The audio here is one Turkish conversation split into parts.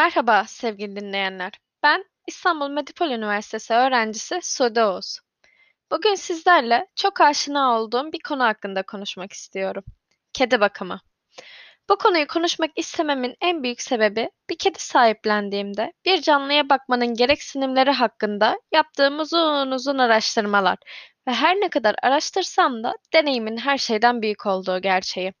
Merhaba sevgili dinleyenler. Ben İstanbul Medipol Üniversitesi öğrencisi Sude Oğuz. Bugün sizlerle çok aşina olduğum bir konu hakkında konuşmak istiyorum. Kedi bakımı. Bu konuyu konuşmak istememin en büyük sebebi bir kedi sahiplendiğimde bir canlıya bakmanın gereksinimleri hakkında yaptığım uzun uzun araştırmalar ve her ne kadar araştırsam da deneyimin her şeyden büyük olduğu gerçeği.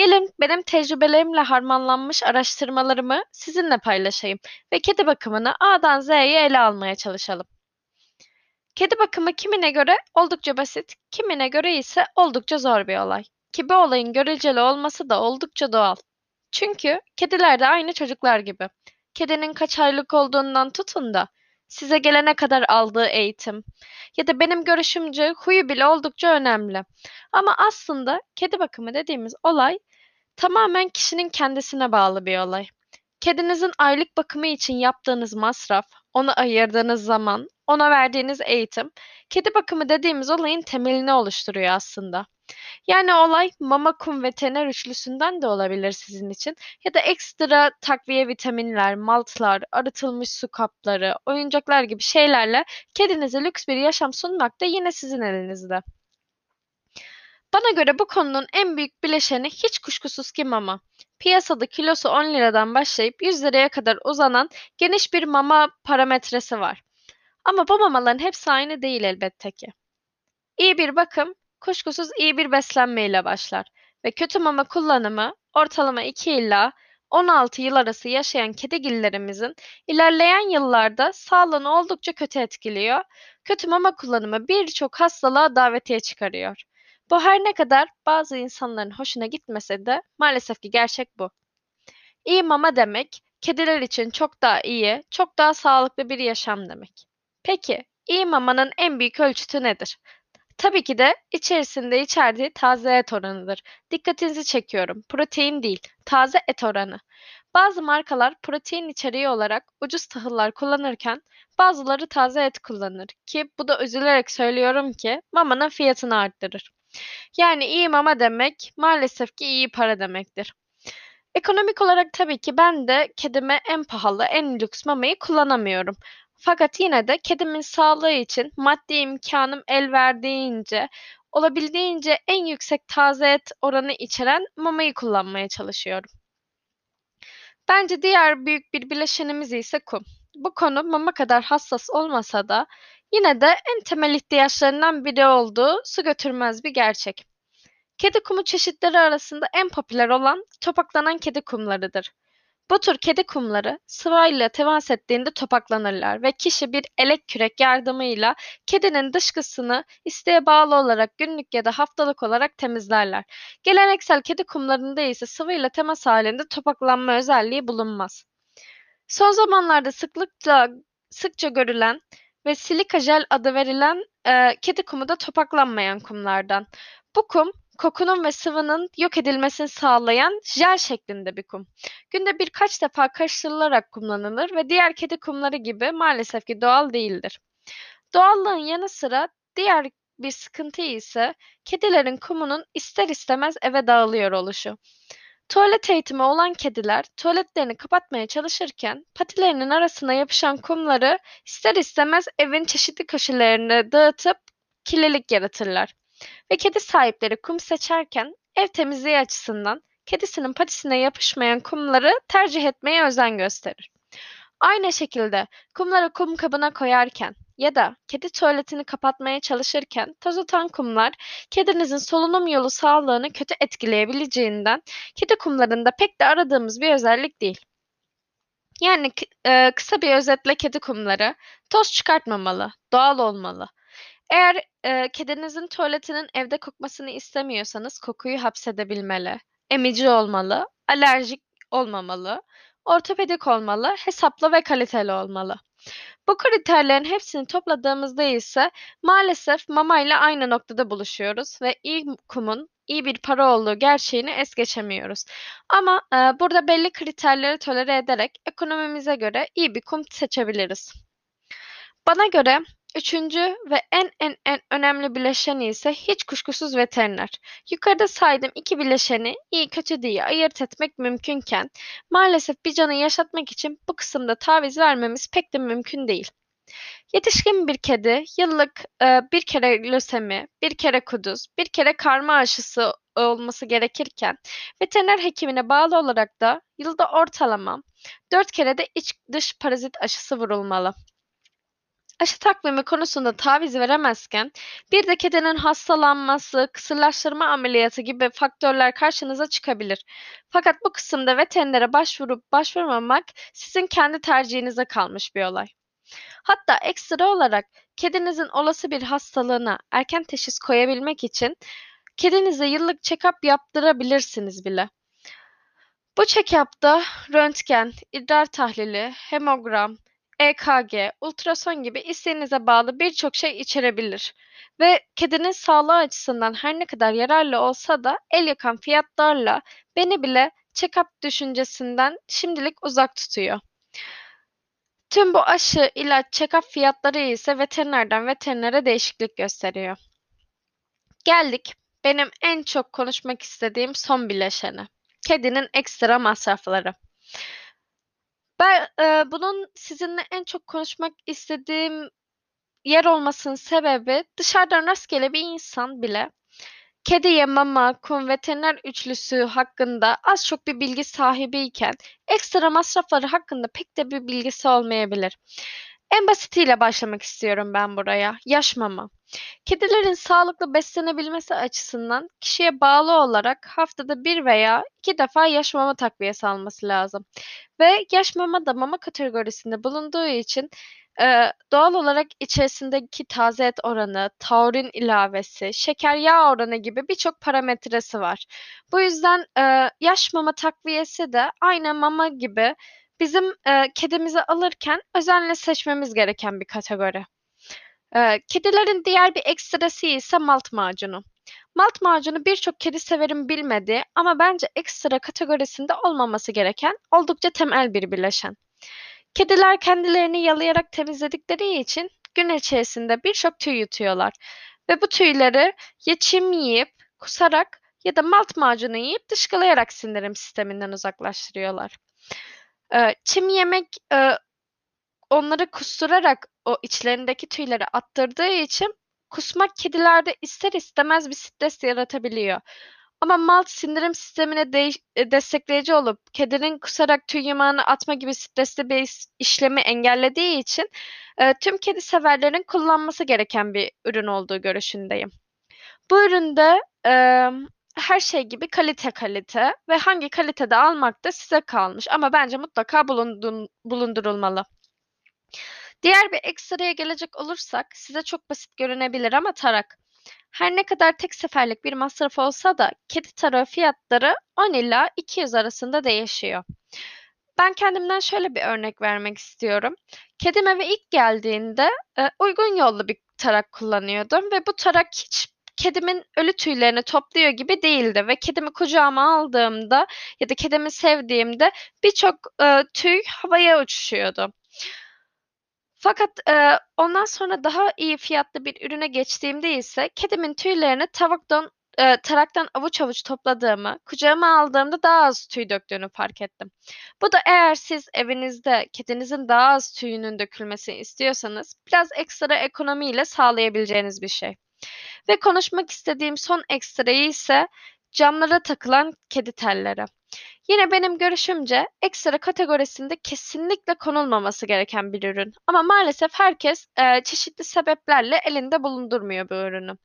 Gelin benim tecrübelerimle harmanlanmış araştırmalarımı sizinle paylaşayım ve kedi bakımını A'dan Z'ye ele almaya çalışalım. Kedi bakımı kimine göre oldukça basit, kimine göre ise oldukça zor bir olay. Ki bu olayın göreceli olması da oldukça doğal. Çünkü kediler de aynı çocuklar gibi. Kedinin kaç aylık olduğundan tutun da size gelene kadar aldığı eğitim ya da benim görüşümce huyu bile oldukça önemli. Ama aslında kedi bakımı dediğimiz olay tamamen kişinin kendisine bağlı bir olay. Kedinizin aylık bakımı için yaptığınız masraf, ona ayırdığınız zaman, ona verdiğiniz eğitim, kedi bakımı dediğimiz olayın temelini oluşturuyor aslında. Yani olay mama, kum, veteriner üçlüsünden de olabilir sizin için. Ya da ekstra takviye vitaminler, maltlar, arıtılmış su kapları, oyuncaklar gibi şeylerle kedinize lüks bir yaşam sunmak da yine sizin elinizde. Bana göre bu konunun en büyük bileşeni hiç kuşkusuz ki mama. Piyasada kilosu 10 liradan başlayıp 100 liraya kadar uzanan geniş bir mama parametresi var. Ama bu mamaların hepsi aynı değil elbette ki. İyi bir bakım kuşkusuz iyi bir beslenme ile başlar ve kötü mama kullanımı ortalama 2 ila 16 yıl arası yaşayan kedigillerimizin ilerleyen yıllarda sağlığını oldukça kötü etkiliyor. Kötü mama kullanımı birçok hastalığa davetiye çıkarıyor. Bu her ne kadar bazı insanların hoşuna gitmese de maalesef ki gerçek bu. İyi mama demek, kediler için çok daha iyi, çok daha sağlıklı bir yaşam demek. Peki, iyi mamanın en büyük ölçütü nedir? Tabii ki de içerisinde içerdiği taze et oranıdır. Dikkatinizi çekiyorum. Protein değil, taze et oranı. Bazı markalar protein içeriği olarak ucuz tahıllar kullanırken bazıları taze et kullanır ki bu da üzülerek söylüyorum ki mamanın fiyatını arttırır. Yani iyi mama demek maalesef ki iyi para demektir. Ekonomik olarak tabii ki ben de kedime en pahalı, en lüks mamayı kullanamıyorum. Fakat yine de kedimin sağlığı için maddi imkanım el verdiğince, olabildiğince en yüksek taze et oranı içeren mamayı kullanmaya çalışıyorum. Bence diğer büyük bir bileşenimiz ise kum. Bu konu mama kadar hassas olmasa da yine de en temel ihtiyaçlarından biri olduğu su götürmez bir gerçek. Kedi kumu çeşitleri arasında en popüler olan topaklanan kedi kumlarıdır. Bu tür kedi kumları sıvayla temas ettiğinde topaklanırlar ve kişi bir elek kürek yardımıyla kedinin dışkısını isteğe bağlı olarak günlük ya da haftalık olarak temizlerler. Geleneksel kedi kumlarında ise sıvıyla temas halinde topaklanma özelliği bulunmaz. Son zamanlarda sıklıkla sıkça görülen ve silika jel adı verilen e, kedi kumu da topaklanmayan kumlardan. Bu kum kokunun ve sıvının yok edilmesini sağlayan jel şeklinde bir kum. Günde birkaç defa karıştırılarak kullanılır ve diğer kedi kumları gibi maalesef ki doğal değildir. Doğallığın yanı sıra diğer bir sıkıntı ise kedilerin kumunun ister istemez eve dağılıyor oluşu. Tuvalet eğitimi olan kediler tuvaletlerini kapatmaya çalışırken patilerinin arasına yapışan kumları ister istemez evin çeşitli köşelerine dağıtıp kirlilik yaratırlar. Ve kedi sahipleri kum seçerken ev temizliği açısından kedisinin patisine yapışmayan kumları tercih etmeye özen gösterir. Aynı şekilde kumları kum kabına koyarken ya da kedi tuvaletini kapatmaya çalışırken toz atan kumlar kedinizin solunum yolu sağlığını kötü etkileyebileceğinden kedi kumlarında pek de aradığımız bir özellik değil. Yani e, kısa bir özetle kedi kumları toz çıkartmamalı, doğal olmalı. Eğer e, kedinizin tuvaletinin evde kokmasını istemiyorsanız kokuyu hapsedebilmeli, emici olmalı, alerjik olmamalı, ortopedik olmalı, hesaplı ve kaliteli olmalı. Bu kriterlerin hepsini topladığımızda ise maalesef mama ile aynı noktada buluşuyoruz ve iyi kumun iyi bir para olduğu gerçeğini es geçemiyoruz. Ama e, burada belli kriterleri tolere ederek ekonomimize göre iyi bir kum seçebiliriz. Bana göre Üçüncü ve en en en önemli bileşeni ise hiç kuşkusuz veteriner. Yukarıda saydığım iki bileşeni iyi kötü diye ayırt etmek mümkünken maalesef bir canı yaşatmak için bu kısımda taviz vermemiz pek de mümkün değil. Yetişkin bir kedi yıllık e, bir kere lösemi, bir kere kuduz, bir kere karma aşısı olması gerekirken veteriner hekimine bağlı olarak da yılda ortalama 4 kere de iç dış parazit aşısı vurulmalı. Aşı takvimi konusunda taviz veremezken bir de kedinin hastalanması, kısırlaştırma ameliyatı gibi faktörler karşınıza çıkabilir. Fakat bu kısımda veterinere başvurup başvurmamak sizin kendi tercihinize kalmış bir olay. Hatta ekstra olarak kedinizin olası bir hastalığına erken teşhis koyabilmek için kedinize yıllık check-up yaptırabilirsiniz bile. Bu check-up'ta röntgen, idrar tahlili, hemogram, EKG, ultrason gibi isteğinize bağlı birçok şey içerebilir ve kedinin sağlığı açısından her ne kadar yararlı olsa da el yakan fiyatlarla beni bile check-up düşüncesinden şimdilik uzak tutuyor. Tüm bu aşı, ilaç, check-up fiyatları ise veterinerden veterinere değişiklik gösteriyor. Geldik benim en çok konuşmak istediğim son bileşene. Kedinin ekstra masrafları. Ben e, bunun sizinle en çok konuşmak istediğim yer olmasının sebebi dışarıdan rastgele bir insan bile kediye mama, kum, veteriner üçlüsü hakkında az çok bir bilgi sahibiyken ekstra masrafları hakkında pek de bir bilgisi olmayabilir. En basitiyle başlamak istiyorum ben buraya. Yaş mama. Kedilerin sağlıklı beslenebilmesi açısından kişiye bağlı olarak haftada bir veya iki defa yaş mama takviyesi alması lazım. Ve yaş mama da mama kategorisinde bulunduğu için e, doğal olarak içerisindeki taze et oranı, taurin ilavesi, şeker yağ oranı gibi birçok parametresi var. Bu yüzden e, yaş mama takviyesi de aynı mama gibi bizim e, kedimizi alırken özenle seçmemiz gereken bir kategori. E, kedilerin diğer bir ekstrası ise malt macunu. Malt macunu birçok kedi severim bilmedi ama bence ekstra kategorisinde olmaması gereken oldukça temel bir bileşen. Kediler kendilerini yalayarak temizledikleri için gün içerisinde birçok tüy yutuyorlar ve bu tüyleri ya çim yiyip, kusarak ya da malt macunu yiyip dışkılayarak sindirim sisteminden uzaklaştırıyorlar. Ee, çim yemek e, onları kusturarak o içlerindeki tüyleri attırdığı için kusmak kedilerde ister istemez bir stres yaratabiliyor. Ama malt sindirim sistemine de destekleyici olup kedinin kusarak tüy yumağını atma gibi stresli bir işlemi engellediği için e, tüm kedi severlerin kullanması gereken bir ürün olduğu görüşündeyim. Bu üründe e, her şey gibi kalite kalite ve hangi kalitede almak da size kalmış ama bence mutlaka bulundun, bulundurulmalı. Diğer bir ekstraya gelecek olursak size çok basit görünebilir ama tarak. Her ne kadar tek seferlik bir masraf olsa da kedi tarağı fiyatları 10 ila 200 arasında değişiyor. Ben kendimden şöyle bir örnek vermek istiyorum. Kedim eve ilk geldiğinde e, uygun yollu bir tarak kullanıyordum ve bu tarak hiç kedimin ölü tüylerini topluyor gibi değildi ve kedimi kucağıma aldığımda ya da kedimi sevdiğimde birçok e, tüy havaya uçuşuyordu. Fakat e, ondan sonra daha iyi fiyatlı bir ürüne geçtiğimde ise kedimin tüylerini tavuktan e, taraktan avuç avuç topladığımı, kucağıma aldığımda daha az tüy döktüğünü fark ettim. Bu da eğer siz evinizde kedinizin daha az tüyünün dökülmesini istiyorsanız biraz ekstra ekonomiyle sağlayabileceğiniz bir şey. Ve konuşmak istediğim son ekstrayı ise camlara takılan kedi telleri. Yine benim görüşümce ekstra kategorisinde kesinlikle konulmaması gereken bir ürün. Ama maalesef herkes e, çeşitli sebeplerle elinde bulundurmuyor bu ürünü.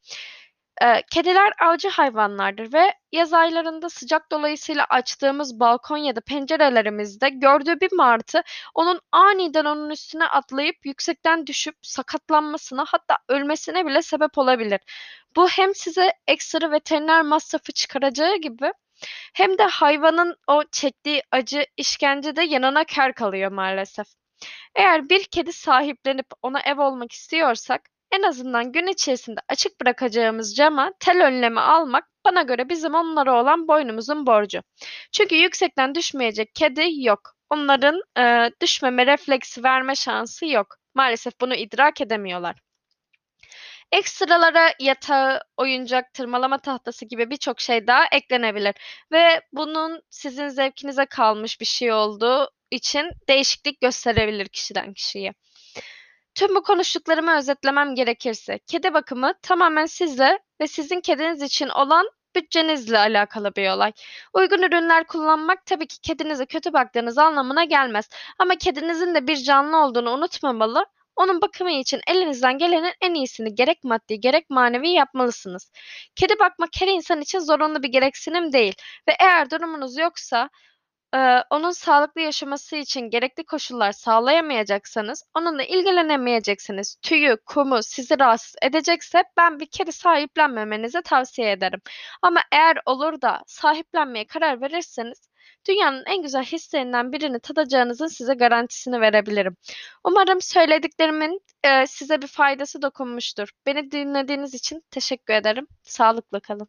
E, kediler avcı hayvanlardır ve yaz aylarında sıcak dolayısıyla açtığımız balkon ya da pencerelerimizde gördüğü bir martı onun aniden onun üstüne atlayıp yüksekten düşüp sakatlanmasına hatta ölmesine bile sebep olabilir. Bu hem size ekstra veteriner masrafı çıkaracağı gibi hem de hayvanın o çektiği acı, işkence de yanına kâr kalıyor maalesef. Eğer bir kedi sahiplenip ona ev olmak istiyorsak en azından gün içerisinde açık bırakacağımız cama tel önlemi almak bana göre bizim onlara olan boynumuzun borcu. Çünkü yüksekten düşmeyecek kedi yok. Onların e, düşmeme refleksi verme şansı yok. Maalesef bunu idrak edemiyorlar. Ekstralara yatağı, oyuncak, tırmalama tahtası gibi birçok şey daha eklenebilir ve bunun sizin zevkinize kalmış bir şey olduğu için değişiklik gösterebilir kişiden kişiye. Tüm bu konuştuklarımı özetlemem gerekirse, kedi bakımı tamamen sizle ve sizin kediniz için olan bütçenizle alakalı bir olay. Uygun ürünler kullanmak tabii ki kedinize kötü baktığınız anlamına gelmez. Ama kedinizin de bir canlı olduğunu unutmamalı. Onun bakımı için elinizden gelenin en iyisini gerek maddi gerek manevi yapmalısınız. Kedi bakmak her insan için zorunlu bir gereksinim değil ve eğer durumunuz yoksa Eee, onun sağlıklı yaşaması için gerekli koşullar sağlayamayacaksanız, onunla ilgilenemeyeceksiniz, tüyü, kumu sizi rahatsız edecekse ben bir kedi sahiplenmemenizi tavsiye ederim. Ama eğer olur da sahiplenmeye karar verirseniz, dünyanın en güzel hislerinden birini tadacağınızın size garantisini verebilirim. Umarım söylediklerimin eee, size bir faydası dokunmuştur. Beni dinlediğiniz için teşekkür ederim. Sağlıkla kalın.